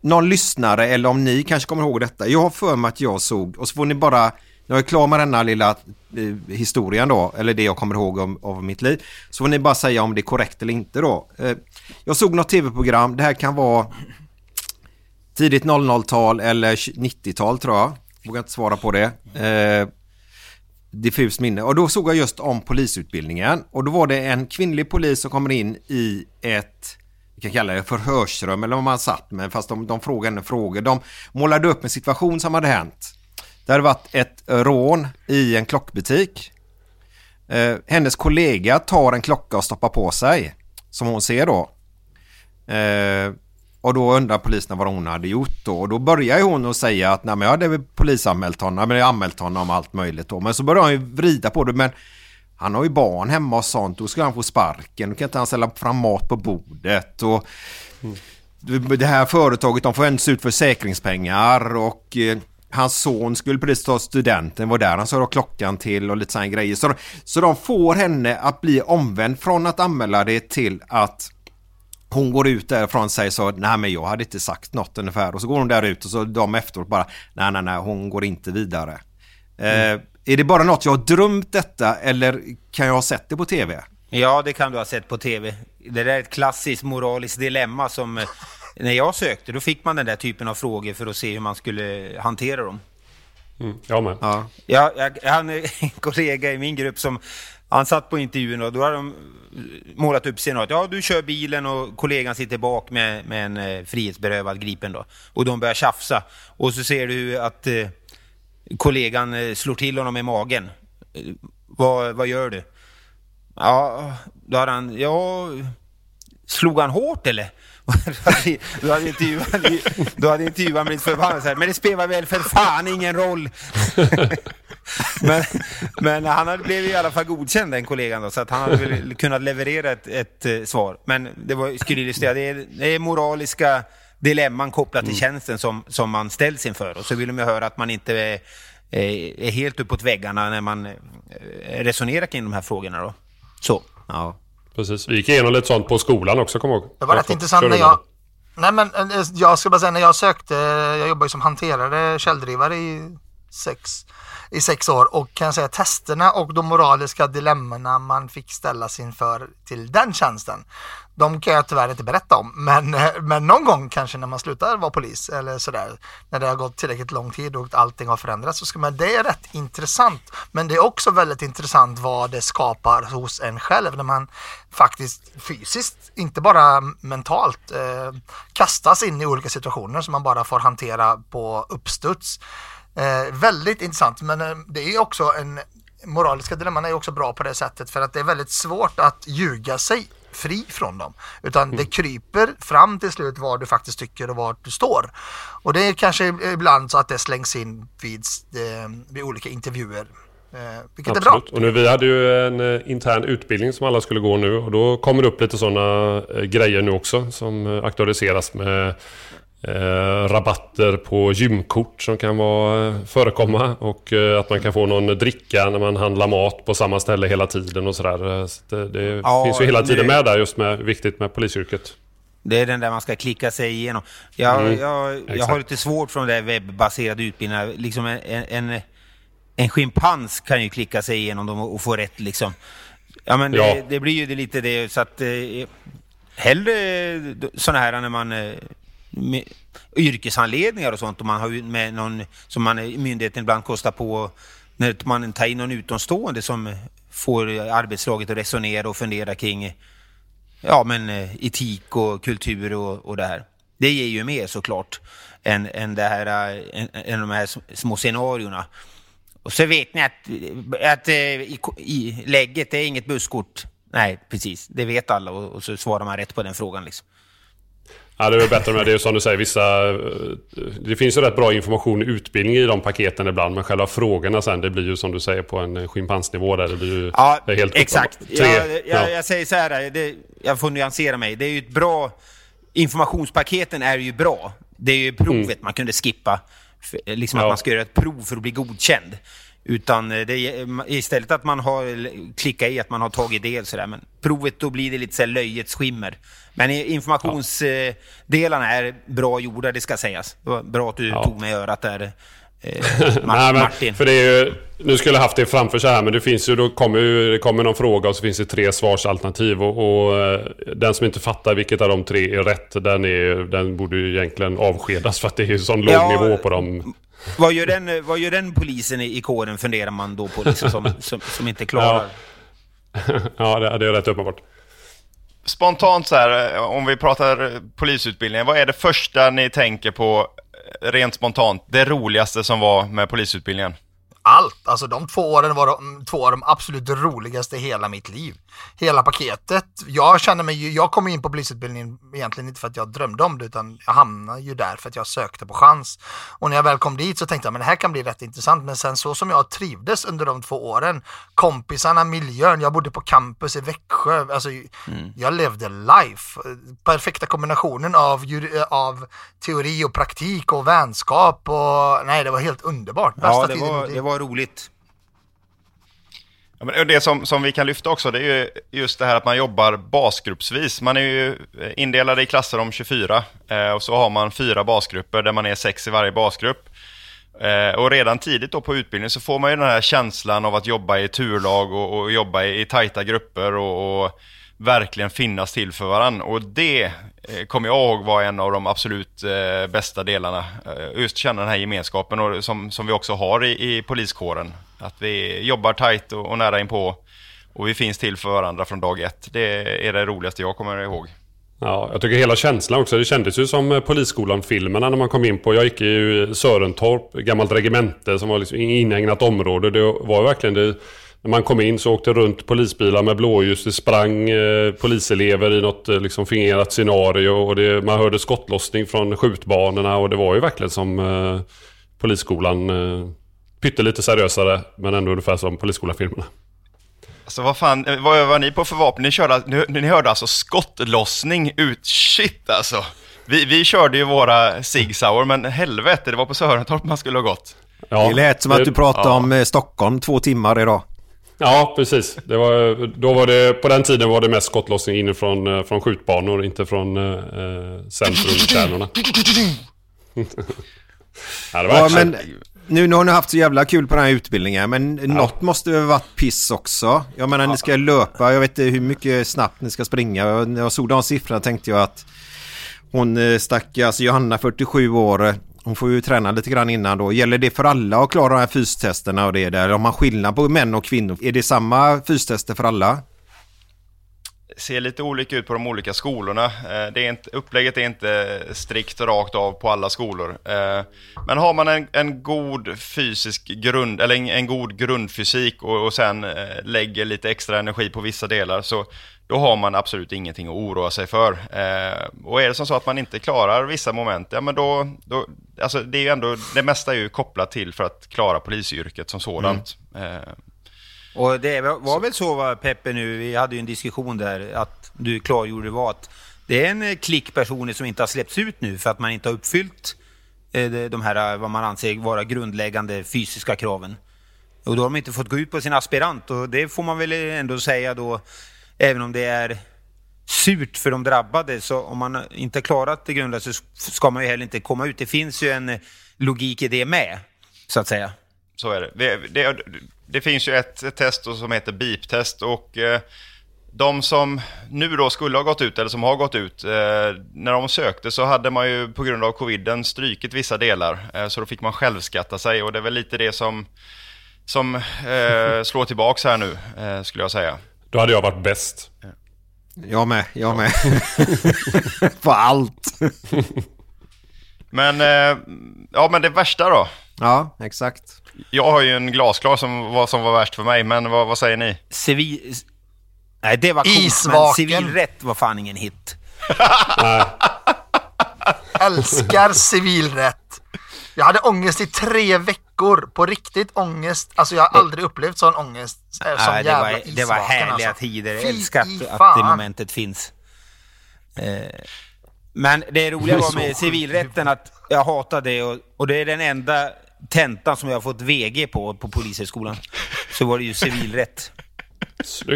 någon lyssnare eller om ni kanske kommer ihåg detta. Jag har för mig att jag såg, och så får ni bara jag är klar med denna lilla eh, historien då, eller det jag kommer ihåg om, av mitt liv, så får ni bara säga om det är korrekt eller inte då. Eh, jag såg något tv-program, det här kan vara tidigt 00-tal eller 90-tal tror jag. Vågar inte svara på det. Eh, diffust minne. Och då såg jag just om polisutbildningen. Och då var det en kvinnlig polis som kommer in i ett vi kan kalla det förhörsrum eller vad man satt med fast de, de frågade henne frågor. De målade upp en situation som hade hänt. Det hade varit ett rån i en klockbutik. Eh, hennes kollega tar en klocka och stoppar på sig. Som hon ser då. Eh, och då undrar polisen vad hon hade gjort då. Och då börjar hon att säga att nej men jag hade polisanmält honom. Men jag anmält honom om allt möjligt då. Men så börjar hon ju vrida på det. Men han har ju barn hemma och sånt. Då ska han få sparken. Då kan inte han ställa fram mat på bordet. Och mm. Det här företaget de får ens ut försäkringspengar. Och eh, hans son skulle precis ta studenten, var där han sa klockan till och lite sådana grejer. Så, så de får henne att bli omvänd från att anmäla det till att hon går ut därifrån och säger så, nej men jag hade inte sagt något ungefär. Och så går hon där ut och så de efteråt bara, nej nej nej, hon går inte vidare. Mm. Eh, är det bara något jag har drömt detta eller kan jag ha sett det på tv? Ja, det kan du ha sett på tv. Det där är ett klassiskt moraliskt dilemma som eh, när jag sökte då fick man den där typen av frågor för att se hur man skulle hantera dem. Mm, jag med. Ja. Ja, jag, jag hade en kollega i min grupp som han satt på intervjun och då hade de målat upp scenariot. Ja, du kör bilen och kollegan sitter bak med, med en eh, frihetsberövad gripen då. Och de börjar tjafsa. Och så ser du att eh, kollegan eh, slår till honom i magen. Eh, vad, vad gör du? Ja, då hade han... Ja, slog han hårt eller? Då hade intervjuaren, då hade intervjuaren blivit förbannad så här, men det spelar väl för fan ingen roll. men, men han hade, blev i alla fall godkänd den kollegan då, så att han hade väl kunnat leverera ett, ett uh, svar. Men det var, skulle illustrera, det är, det är moraliska dilemman kopplat till mm. tjänsten som, som man ställs inför. Och så vill de ju höra att man inte är, är helt uppåt väggarna när man eh, resonerar kring de här frågorna då. Så. Ja. Precis. Vi gick igenom lite sånt på skolan också, jag ihåg. Det var rätt intressant när jag... Nej men eh, jag ska bara säga när jag sökte, jag jobbade ju som hanterare, källdrivare i sex, i sex år och kan säga testerna och de moraliska dilemmorna man fick ställas inför till den tjänsten. De kan jag tyvärr inte berätta om, men, eh, men någon gång kanske när man slutar vara polis eller sådär, när det har gått tillräckligt lång tid och allting har förändrats, så ska man, det är rätt intressant. Men det är också väldigt intressant vad det skapar hos en själv när man faktiskt fysiskt, inte bara mentalt, eh, kastas in i olika situationer som man bara får hantera på uppstuds. Eh, väldigt intressant, men eh, det är också en moraliska dilemman är också bra på det sättet för att det är väldigt svårt att ljuga sig fri från dem. Utan det kryper fram till slut vad du faktiskt tycker och var du står. Och det är kanske ibland så att det slängs in vid, eh, vid olika intervjuer. Eh, vilket Absolut. är bra. Och nu, vi hade ju en intern utbildning som alla skulle gå nu och då kommer det upp lite sådana grejer nu också som aktualiseras med eh, rabatter på gymkort som kan vara, eh, förekomma och eh, att man kan få någon dricka när man handlar mat på samma ställe hela tiden och sådär. Eh, Så det det Ja, finns ju hela tiden med där just med viktigt med polisyrket. Det är den där man ska klicka sig igenom. Jag, Mm, jag, jag har lite svårt från det webbaserade utbildningar. Liksom en, en, en schimpans kan ju klicka sig igenom dem och, och få rätt liksom. Ja men Ja. Det, det blir ju det lite det så att eh, hellre sådana här när man eh, med, yrkeshandledningar och sånt och man har ju med någon som man myndigheten ibland kostar på när man tar in någon utomstående som får arbetslaget att resonera och fundera kring ja, men eh, etik och kultur och, och det här. Det ger ju mer såklart än, än, det här, eh, än, än de här små scenarierna. Och så vet ni att, att eh, i, i lägget det är inget busskort. Nej, precis. Det vet alla och, och så svarar man rätt på den frågan. Liksom. Ja, det är bättre med det. är som du säger, vissa... eh, Det finns ju rätt bra information och utbildning i de paketen ibland, men själva frågorna sen, det blir ju som du säger på en schimpansnivå där. Det blir ju Ja, helt exakt. Tre, jag, jag, ja. jag säger så här, det, jag får nyansera mig. Det är ju ett bra... Informationspaketen är ju bra. Det är ju provet man kunde skippa. Liksom att Mm. Ja. man ska göra ett prov för att bli godkänd. Utan eh, det är istället att man har klickat i att man har tagit del sådär. Men provet då blir det lite så här löjets skimmer. Men informationsdelarna är bra gjorda, det ska sägas. Det var bra att du Ja. tog mig i örat där. Eh, Nej, men. För det är ju, nu skulle jag haft det framför sig här, men det finns ju, då kommer ju, det kommer någon fråga och så finns det tre svarsalternativ och, och eh, den som inte fattar vilket av de tre är rätt, den, är, den borde ju egentligen avskedas för att det är ju sån låg Ja, nivå på dem. Vad gör den, vad gör den polisen i, i kåren funderar man då på liksom, som, som, som inte klarar? ja, det, det är rätt uppenbart. Spontant så här, om vi pratar polisutbildningen, vad är det första ni tänker på eh, rent spontant, det roligaste som var med polisutbildningen? allt. Alltså de två åren var de, två av de absolut roligaste i hela mitt liv. Hela paketet. Jag känner mig ju, jag kom in på polisutbildningen egentligen inte för att jag drömde om det utan jag hamnade ju där för att jag sökte på chans. Och när jag väl kom dit så tänkte jag men det här kan bli rätt intressant. Men sen så som jag trivdes under de två åren, kompisarna, miljön, jag bodde på campus i Växjö. Alltså jag levde life. Perfekta kombinationen av, av teori och praktik och vänskap och nej det var helt underbart. Bästa Ja, det var, det var roligt. Ja, men det som, som vi kan lyfta också, det är ju just det här att man jobbar basgruppsvis. Man är ju eh, indelade i klasser om 24 eh, och så har man fyra basgrupper där man är sex i varje basgrupp. Eh, och redan tidigt då på utbildningen så får man ju den här känslan av att jobba i turlag och, och jobba i, i tajta grupper och, och verkligen finnas till för varandra. Och det eh, kommer jag ihåg var en av de absolut eh, bästa delarna. Eh, just känna den här gemenskapen och, som, som vi också har i, i poliskåren. Att vi jobbar tajt och, och nära inpå och vi finns till för varandra från dag ett. Det är det roligaste jag kommer ihåg. Ja, jag tycker hela känslan också. Det kändes ju som eh, Polisskolan-filmerna när man kom in på. Jag gick i Sörentorp, gammalt regemente som var liksom inägnat område. Det var verkligen det. När man kom in så åkte runt polisbilar med blåljus. Det sprang eh, poliselever i något eh, liksom fingerat scenario. Och det, man hörde skottlossning från skjutbanorna. Och det var ju verkligen som eh, Polisskolan. Eh, pyttelite seriösare men ändå ungefär som Polisskolan-filmerna. Alltså vad fan, eh, vad var ni på för vapen? Ni, körde, ni, ni hörde alltså skottlossning ut, shit alltså. Vi, vi körde ju våra Sig Sauer, men helvete, det var på Sörentorp man skulle ha gått. Ja, det lät som att du pratade ja. om eh, Stockholm två timmar idag. Ja, precis. Det var, då var det, på den tiden var det mest skottlossning inifrån eh, från skjutbanor, inte från eh, centrumkärnorna. ja, det var Ja, action. men nu, nu har ni haft så jävla kul på den här utbildningen, men något måste väl varit piss också? Jag menar, ni ska löpa, jag vet inte hur mycket snabbt ni ska springa. När jag såg de siffrorna tänkte jag att hon eh, stackars Johanna, 47 år, eh, hon får ju träna lite grann innan då. Gäller det för alla att klara de här fystesterna och det där? Har man skillnad på män och kvinnor? Är det samma fystester för alla? Det ser lite olika ut på de olika skolorna. Eh, det är inte, upplägget är inte strikt rakt av på alla skolor. Eh, men har man en, en god fysisk grund, eller en, en god grundfysik och, och sen eh, lägger lite extra energi på vissa delar så då har man absolut ingenting att oroa sig för. Eh, Och är det som så att man inte klarar vissa moment, ja men då, då alltså det är ju ändå, det mesta är ju kopplat till för att klara polisyrket som sådant. Eh, Och det var väl så va, Peppe nu, vi hade ju en diskussion där, att du klargjorde var att det är en eh, klick personer som inte har släppts ut nu för att man inte har uppfyllt eh, de- de här, eh, vad man anser vara grundläggande fysiska kraven. Och då har de inte fått gå ut på sin aspirant och det får man väl ändå säga då, även om det är surt för de drabbade, så om man inte klarat det grundläggande så ska man ju heller inte komma ut. Det finns ju en eh, logik i det med, så att säga. Så är det. Det, det, det finns ju ett, ett test som heter BIP-test och eh, de som nu då skulle ha gått ut eller som har gått ut, eh, när de sökte så hade man ju på grund av coviden strykit vissa delar. Eh, så då fick man självskatta sig och det är väl lite det som, som eh, slår tillbaks här nu, eh, skulle jag säga. Då hade jag varit bäst. Jag med, jag med. på allt. Men, eh, ja men det värsta då? Ja, exakt. Jag har ju en glasklar som var, som var värst för mig, men vad, vad säger ni? Civil... Nej, det var coolt, men civilrätt var fan ingen hit. Älskar civilrätt. Jag hade ångest i tre veckor. På riktigt ångest. Alltså jag har aldrig upplevt sån ångest. eh, Som Nej, det, jävla var, det var härliga alltså. tider. Jag älskar att, i att det momentet finns. Eh, men det roliga var med civilrätten att jag hatade det och, och det är den enda tentan som jag har fått VG på, på Polishögskolan. Så var det ju civilrätt.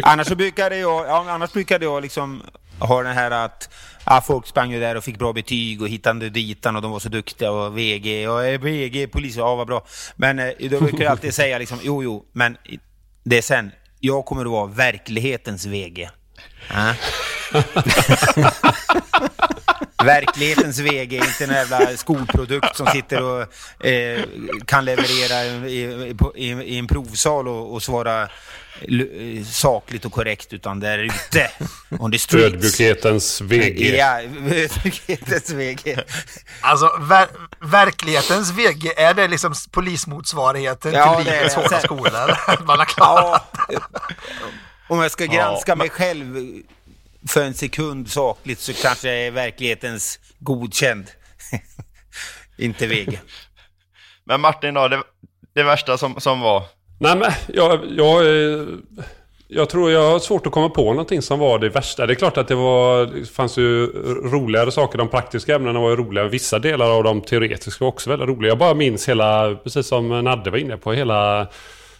Annars så brukade jag, ja, annars brukade jag liksom har den här att ja, folk sprang ju där och fick bra betyg och hittade ditan och de var så duktiga och VG, och VG, polis, ja vad bra. Men eh, då brukar jag alltid säga liksom, jo jo, men det är sen, jag kommer att vara verklighetens VG. Ja. Verklighetens VG, inte en jävla skolprodukt som sitter och eh, kan leverera i, i, i, en provsal och, och svara eh, sakligt och korrekt, utan där ute, on the streets. Ödmjukhetens VG. Ja, ödmjukhetens VG. Alltså ver verklighetens VG, är det liksom polismotsvarigheten Ja, till livets hårda skola? Man har klarat Om jag ska Ja, granska men- mig själv för en sekund sakligt så kanske jag är verklighetens godkänd. inte VG. Men Martin då, det, det värsta som, som var? Nej men jag, jag, jag tror jag har svårt att komma på någonting som var det värsta. Det är klart att det var, det fanns ju roligare saker. De praktiska ämnena var ju roliga. Vissa delar av de teoretiska var också väldigt roliga. Jag bara minns hela, precis som Nadde var inne på, hela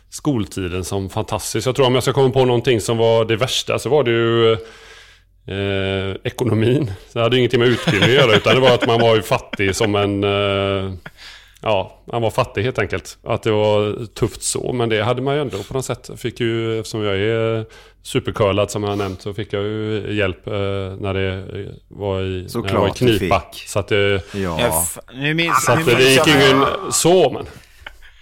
skoltiden som fantastisk. Jag tror om jag ska komma på någonting som var det värsta så var det ju eh, ekonomin. Det hade ju ingenting med utbildning att göra utan det var att man var ju fattig som en... Eh, ja, man var fattig helt enkelt. Att det var tufft så, men det hade man ju ändå på något sätt. Fick ju, eftersom jag är supercurlad som jag har nämnt, så fick jag ju hjälp eh, när det var i, när jag var i knipa. Så att det... Ja. Ja, f- nu minns, Så nu att det minns gick ingen så, men...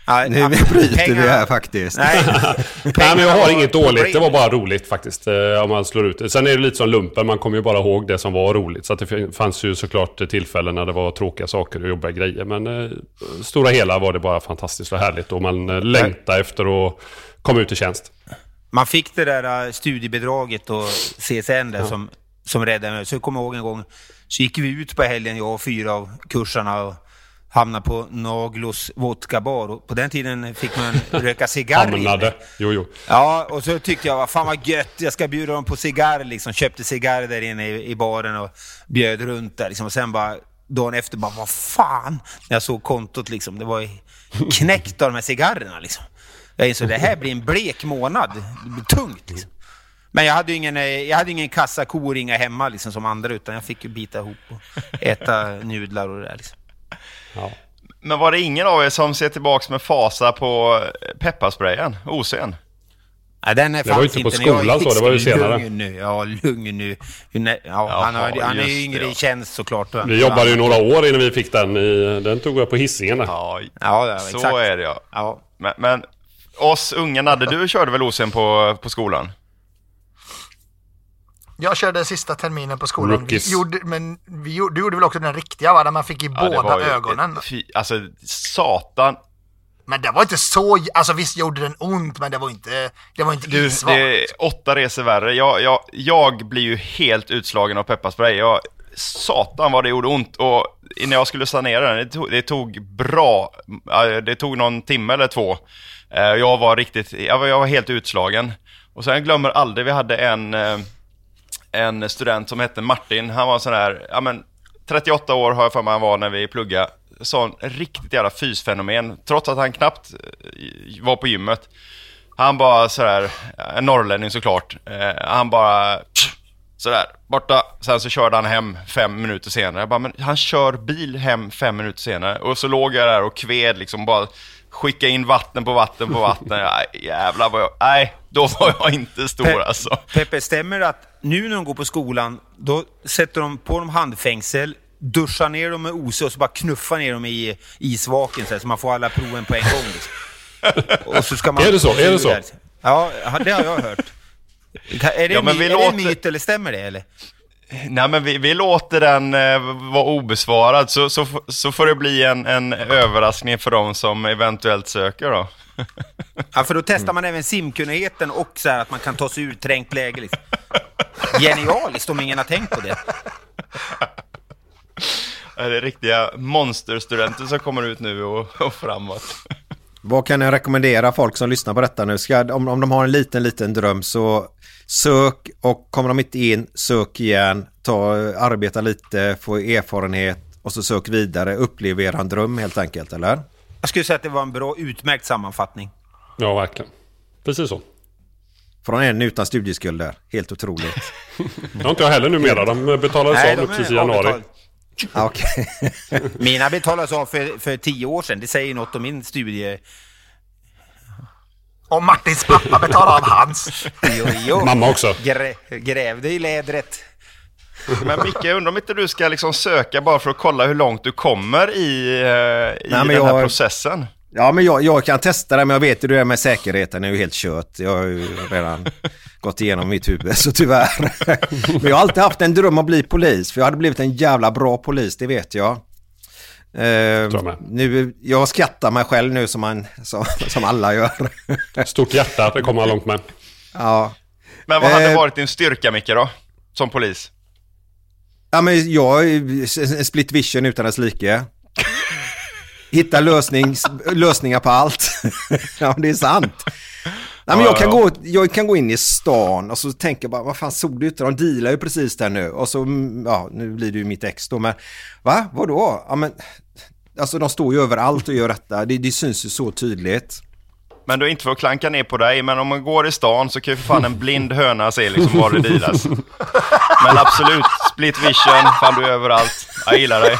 Ja, Nu ja, bryter vi här faktiskt. Nej, Nej men jag har var inget dåligt, det var bara roligt faktiskt. eh, Om man slår ut det. Sen är det lite som lumpen, man kommer ju bara ihåg det som var roligt. Så att det fanns ju såklart tillfällen när det var tråkiga saker och jobbiga grejer. Men eh, stora hela var det bara fantastiskt och härligt. Och man eh, längtade efter att komma ut i tjänst. Man fick det där studiebidraget och CSN där som, som räddade mig. Så jag kommer ihåg en gång, så gick vi ut på helgen, jag och fyra av kursarna och hamnade på Naglos vodkabar. Och på den tiden fick man röka cigarr. Hamnade. Jo, jo. Ja, och så tyckte jag, vad fan vad gött, jag ska bjuda dem på cigarr liksom. Köpte cigarr där inne i, i baren och bjöd runt där liksom. Och sen bara, dagen efter bara, vad fan? När jag såg kontot liksom, det var knäckt av de här cigarrerna liksom. Jag insåg, det här blir en blek månad. Det blir tungt liksom. Men jag hade ju ingen, eh, jag hade ingen kassako att ringa hemma liksom som andra, utan jag fick ju bita ihop och äta nudlar och det där liksom. Ja. Men var det ingen av er som ser tillbaks med fasa på pepparsprayen, OC'n? Nej, den Det var ju inte på skolan så, det var ju senare. Lugn nu, ja, lugn nu. Ja, Jaha, han, har, han är yngre ja. i tjänst såklart. Vi jobbade ju några år innan vi fick den. I, den tog jag på Hisingen. där. Ja, Ja, ja så exakt. är det ja. Ja. Men, men oss unga, Nadde, du körde väl OC'n på, på skolan? Jag körde sista terminen på skolan. Vi Rookies. gjorde, men vi gjorde, du gjorde väl också den riktiga va? Där man fick i Ja, båda ögonen. ett alltså, satan. Men det var inte så... Alltså visst gjorde den ont, men det var inte, det var inte Du, det är åtta resor värre. Jag, jag, jag blir ju helt utslagen av pepparspray. Jag, satan vad det gjorde ont. Och när jag skulle sanera den, det tog, det tog bra, det tog någon timme eller två. Eh, Jag var riktigt, jag var, jag var helt utslagen. Och sen glömmer aldrig, vi hade en, eh, en student som hette Martin. Han var sån här, ja men 38 år har jag för mig han var när vi pluggade. Sån riktigt jävla fysfenomen. Trots att han knappt eh, var på gymmet. Han bara sådär, en norrlänning såklart. Eh, han bara sådär, borta. Sen så körde han hem fem minuter senare. Jag bara, men han kör bil hem fem minuter senare. Och så låg jag där och kved liksom bara. Skicka in vatten på vatten på vatten. Jävlar vad jag... Nej, då var jag inte stor Pe- alltså. Peppe, stämmer det att nu när de går på skolan, då sätter de på dem handfängsel, duschar ner dem med OC och så bara knuffar ner dem i isvaken så, här, så man får alla proven på en gång. Liksom. Och så ska man Är det så? Är det så? Ja, det har jag hört. Är det, Ja, en, men my- vi är det en låter- myt eller stämmer det? Eller? Nej men vi, vi låter den eh, vara obesvarad så, så, så får det bli en, en överraskning för de som eventuellt söker då. Ja, för då testar man även simkunnigheten och så här att man kan ta sig ur trängt läge. Liksom. Genialiskt om ingen har tänkt på det. Det är riktiga monsterstudenter som kommer ut nu och, och framåt. Vad kan jag rekommendera folk som lyssnar på detta nu? Ska, om, om de har en liten, liten dröm så sök och kommer de inte in, sök igen, ta, arbeta lite, få erfarenhet och så sök vidare. Upplev eran dröm helt enkelt, eller? Jag skulle säga att det var en bra, utmärkt sammanfattning. Ja, verkligen. Precis så. Från en utan studieskulder. Helt otroligt. Det har inte jag heller numera. De betalades Nej, av de nu precis i januari. avbetald. Ah, Okej. Mina betalades av för, för tio år sedan. Det säger något om min studie... Och Martins pappa betalar av hans. Jo, jo. Mamma också. Grä, grävde i lädret. Men Micke, jag undrar om inte du ska liksom söka bara för att kolla hur långt du kommer i, eh, i men den här jag- processen? Ja, men jag, jag kan testa det, men jag vet hur det är med säkerheten. Det är ju helt kört. Jag har ju redan gått igenom mitt huvud, så tyvärr. Men jag har alltid haft en dröm att bli polis, för jag hade blivit en jävla bra polis, det vet jag. Eh, jag nu, jag skrattar mig själv nu som, man, som, som alla gör. Stort hjärta att det kommer långt med. ja. Men vad hade Eh. varit din styrka Micke då? Som polis? ja, men jag är split vision utan dess like. Hitta lösning, lösningar på allt. ja, det är sant. Nej, men Ja, jag, kan gå, jag kan gå in i stan och så tänker jag bara, vad fan såg du inte? De dealar ju precis där nu. Och så, ja, nu blir det ju mitt ex då, men va? Vadå? Ja, men, alltså de står ju överallt och gör detta. Det, det syns ju så tydligt. Men du är inte för att klanka ner på dig, men om man går i stan så kan ju för fan en blind höna se liksom var det dealas. Men absolut, split vision, fan du är överallt. Jag gillar dig.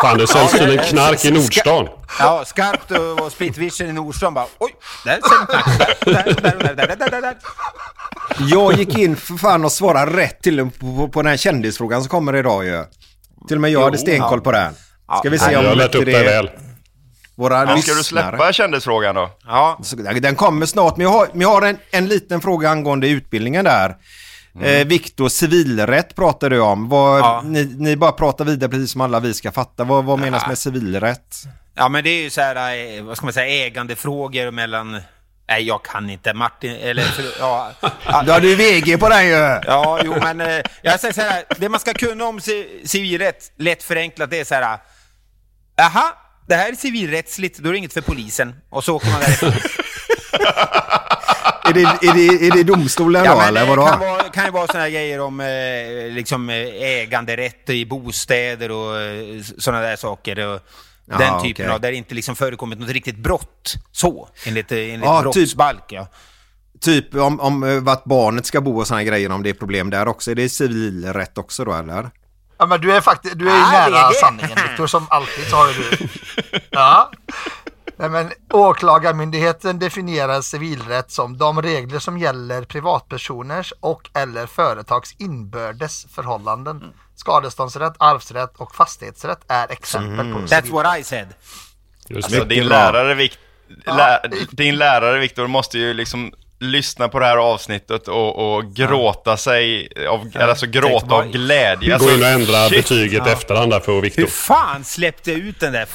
Fan, det säljs tydligen knark i Nordstan. Ja, skarpt och och i Nordstan bara oj, där ser man knark. Där, där, där, där, där, där. Jag gick in för fan och svarade rätt till på, på, den här kändisfrågan som kommer idag ju. Till och med jag hade stenkoll på den. Ska vi se Jag om lärt inte upp det väl. Våra Men ska du släppa kändisfrågan då? Ja, Den kommer snart, men jag har, men jag har en, en liten fråga angående utbildningen där. Eh, Viktor, civilrätt pratar du om. Vad, Ja. ni, ni bara pratar vidare precis som alla vi ska fatta. Vad, vad menas med civilrätt? ja, men det är ju så här, eh, vad ska man säga, ägandefrågor mellan... Nej, jag kan inte. Martin, eller för, ja, ja, Du hade ju VG på den ju! Ja, jo, men eh, jag säger så här, det man ska kunna om ci- civilrätt, lätt förenklat, det är så här. Aha, det här är civilrättsligt, då är det inget för polisen. Och så åker man därifrån. Är det, är det, är det domstolen Ja, då eller det vadå? kan, vara, kan ju vara sådana här grejer om eh, liksom, eh, äganderätt i bostäder och eh, sådana där saker. Och den typen okej. av, där det inte liksom förekommit något riktigt brott. Så, enligt, enligt Ja, typ- brottsbalk. Ja. Typ om, om vart barnet ska bo och sådana grejer, om det är problem där också. Är det civilrätt också då eller? Ja, men du är faktiskt du är ju Ja, nära det är det. sanningen Viktor, som alltid så har du. Ja. Nej, men Åklagarmyndigheten definierar civilrätt som de regler som gäller privatpersoners och eller företags inbördes förhållanden. Skadeståndsrätt, arvsrätt och fastighetsrätt är exempel på That's civilrätt. what I said. Alltså, din, lärare, Vik- lä- din lärare Viktor måste ju liksom lyssna på det här avsnittet och, och gråta sig av, alltså gråta av glädje. Gå Alltså, in och ändra shit. betyget Ja. efterhand där för Hur Viktor. fan släppte ut den där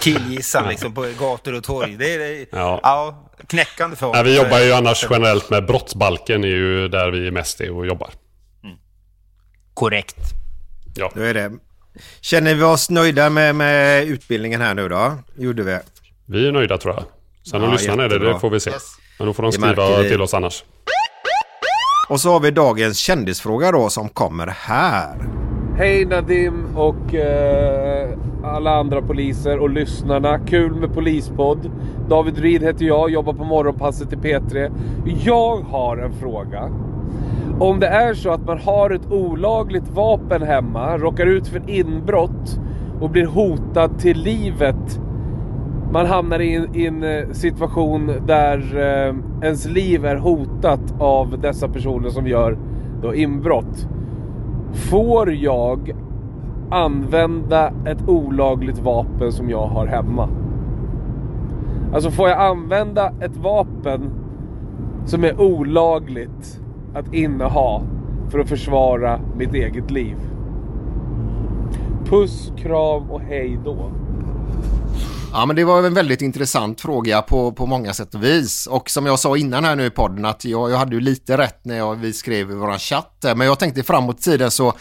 killgissan liksom på gator och torg? Det är Ja. ja. knäckande för Nej, vi jobbar ju annars generellt med brottsbalken är ju där vi mest är och jobbar. Korrekt. Ja. Då är det. Känner vi oss nöjda med, med utbildningen här nu då? Gjorde vi. Vi är nöjda tror jag. Sen om Ja, lyssnarna är det, det får vi se. Men då får de skriva till oss annars. Och så har vi dagens kändisfråga då som kommer här. Hej Nadim och eh, alla andra poliser och lyssnarna. Kul med polispodd. David Ryd heter jag, jobbar på morgonpasset i P3. Jag har en fråga. Om det är så att man har ett olagligt vapen hemma, råkar ut för inbrott och blir hotad till livet. Man hamnar i en, i en eh, situation där eh, ens liv är hotat av dessa personer som gör då inbrott. Får jag använda ett olagligt vapen som jag har hemma? Alltså får jag använda ett vapen som är olagligt att inneha för att försvara mitt eget liv? Puss, kram och hej då. Ja men det var en väldigt intressant fråga på, på många sätt och vis. Och som jag sa innan här nu i podden att jag, jag hade ju lite rätt när jag, vi skrev i våran chatt. Men jag tänkte framåt tiden så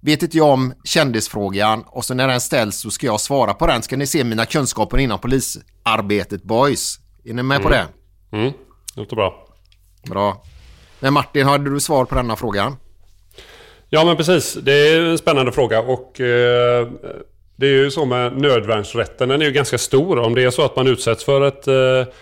vet inte jag om kändisfrågan och så när den ställs så ska jag svara på den. Ska ni se mina kunskaper inom polisarbetet boys? Är ni med på det? Mm, låter bra. Bra. Men Martin, hade du svar på denna frågan? Ja men precis, det är en spännande fråga och eh, det är ju så med nödvärnsrätten, den är ju ganska stor. Om det är så att man utsätts för ett eh,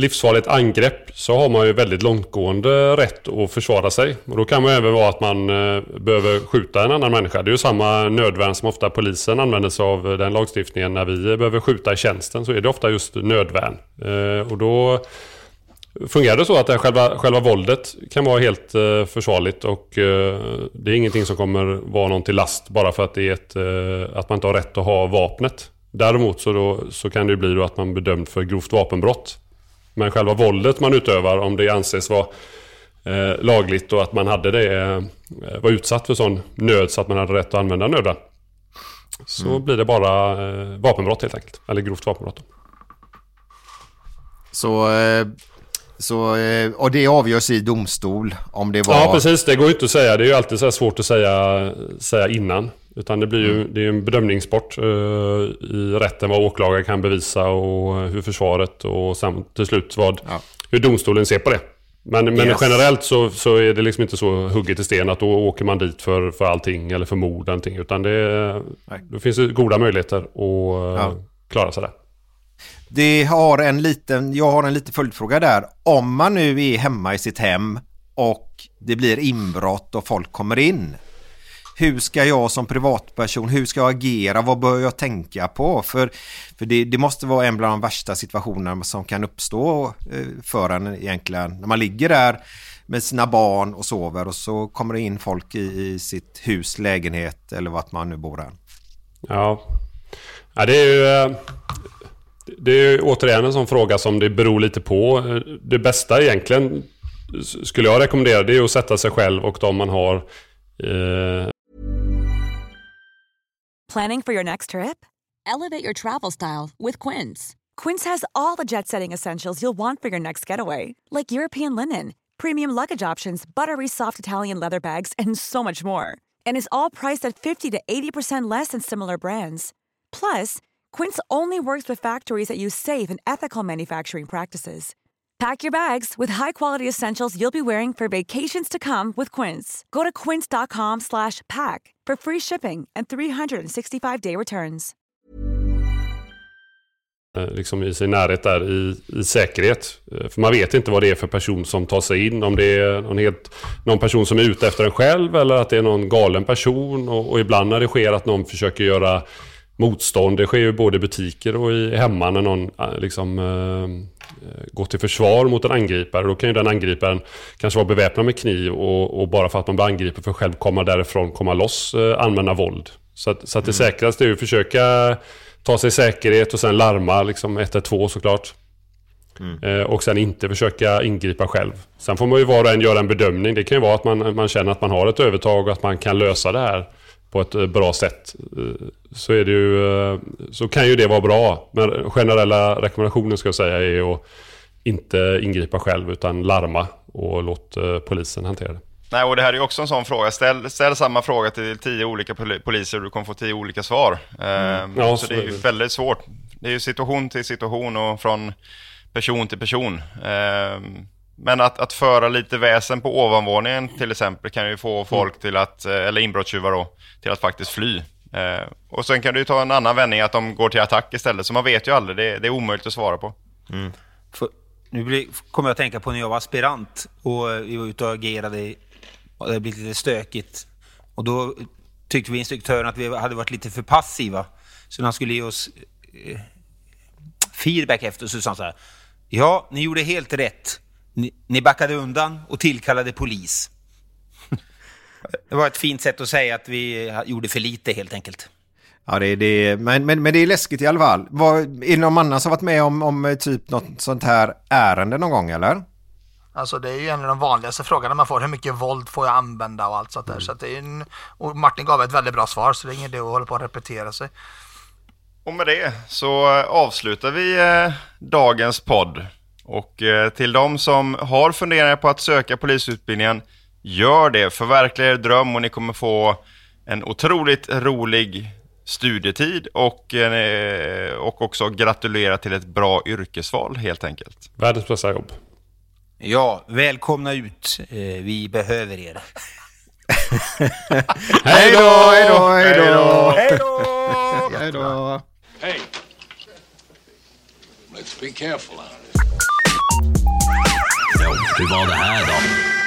livsfarligt angrepp så har man ju väldigt långtgående rätt att försvara sig. Och då kan man ju även vara att man eh, behöver skjuta en annan människa. Det är ju samma nödvärn som ofta polisen använder sig av eh, den lagstiftningen. När vi eh, behöver skjuta i tjänsten så är det ofta just nödvärn. Eh, och då Fungerar det så att själva, själva våldet kan vara helt eh, försvarligt och eh, det är ingenting som kommer vara någon till last bara för att, det är ett, eh, att man inte har rätt att ha vapnet. Däremot så, då, så kan det bli då att man bedömd för grovt vapenbrott. Men själva våldet man utövar, om det anses vara eh, lagligt och att man hade det, eh, var utsatt för sån nöd så att man hade rätt att använda nöden. Så Mm. blir det bara eh, vapenbrott helt enkelt. Eller grovt vapenbrott. Så, eh, så, eh, och det avgörs i domstol om det var... Ja precis, det går ju inte att säga. Det är ju alltid så här svårt att säga, säga innan. Utan det blir ju det är en bedömningssport eh, i rätten vad åklagare kan bevisa och hur försvaret och sen till slut vad, hur domstolen ser på det. Men, men Yes. generellt så, så är det liksom inte så hugget i sten att då åker man dit för, för allting eller för mord någonting. Utan det, det finns goda möjligheter att eh, klara sig där. Det har en liten, jag har en liten följdfråga där. Om man nu är hemma i sitt hem och det blir inbrott och folk kommer in. Hur ska jag som privatperson, hur ska jag agera? Vad bör jag tänka på? För, för det, det måste vara en bland de värsta situationerna som kan uppstå eh, för en egentligen. När man ligger där med sina barn och sover och så kommer det in folk i, i sitt hus, lägenhet eller vart man nu bor Här. Ja. ja, det är ju... Eh, det är återigen en sån fråga som det beror lite på. Det bästa egentligen skulle jag rekommendera det är att sätta sig själv och de man har eh, Planning for your next trip? Elevate your travel style with Quince. Quince has all the jet setting essentials you'll want for your next getaway, like European linen, premium luggage options, buttery soft Italian leather bags, and so much more. And is all priced at 50 to 80% less than similar brands. Plus, Quince only works with factories that use safe and ethical manufacturing practices. Pack your bags with high-quality essentials you'll be wearing for vacations to come with Quince. Go to quince.com pack for free shipping and 365-day returns. Eh, liksom i sin närhet där i, i säkerhet. Eh, för man vet inte vad det är för person som tar sig in. Om det är någon, helt, någon person som är ute efter en själv eller att det är någon galen person. Och, och ibland när det sker att någon försöker göra motstånd. Det sker ju både i butiker och i hemma när någon eh, liksom eh, går till försvar mot en angripare. Då kan ju den angriparen kanske vara beväpnad med kniv och, och bara för att man blir angripen för att själv komma därifrån, komma loss, eh, använda våld. Så att, så att det säkraste är ju att försöka ta sig säkerhet och sen larma liksom 112 såklart. Eh, och sen inte försöka ingripa själv. Sen får man ju var och en göra en bedömning. Det kan ju vara att man, man känner att man har ett övertag och att man kan lösa det här på ett eh, bra sätt. Eh, Så, är det ju, eh, så kan ju det vara bra. Men generella rekommendationen ska jag säga är att inte ingripa själv utan larma och låt polisen hantera det. Nej, och det här är också en sån fråga. Ställ, ställ samma fråga till tio olika poli- poliser och du kommer få tio olika svar. Ehm, Ja, så så det är är ju väldigt svårt. Det är ju situation till situation och från person till person. Men att, att föra lite väsen på ovanvåningen till exempel kan ju få folk till att, eh, eller inbrottstjuvar då, till att faktiskt fly. Ehm, och sen kan du ta en annan vändning att de går till attack istället. Så man vet ju aldrig, det, det är omöjligt att svara på. För, nu blir, kommer jag att tänka på när jag var aspirant och eh, vi var ute och agerade och det blev lite stökigt. Och då tyckte vi instruktören att vi hade varit lite för passiva. Så när han skulle ge oss eh, feedback efter så sa han så här. Ja, ni gjorde helt rätt. Ni, ni backade undan och tillkallade polis. Det var ett fint sätt att säga att vi gjorde för lite helt enkelt. Ja, det, det, men, men, men det är läskigt i alla fall. Var, är det någon annan som varit med om, om eh, typ något sånt här ärende någon gång eller? Alltså det är ju en av de vanligaste frågorna man får. Hur mycket våld får jag använda och allt sånt där. Så att det är en, och Martin gav ett väldigt bra svar så det är ingen idé att hålla på att repetera sig. Och med det så eh, avslutar vi eh, dagens podd. Och eh, till de som har funderingar på att söka polisutbildningen, gör det. Förverkliga er dröm och ni kommer få en otroligt rolig studietid och, eh, och också gratulera till ett bra yrkesval helt enkelt. Världens bästa jobb. Ja, välkomna ut. Eh, vi behöver er. Hej då, hej då, hej då! Hej då! Hej då! Hey. Let's be careful out Jo, hur var det här då?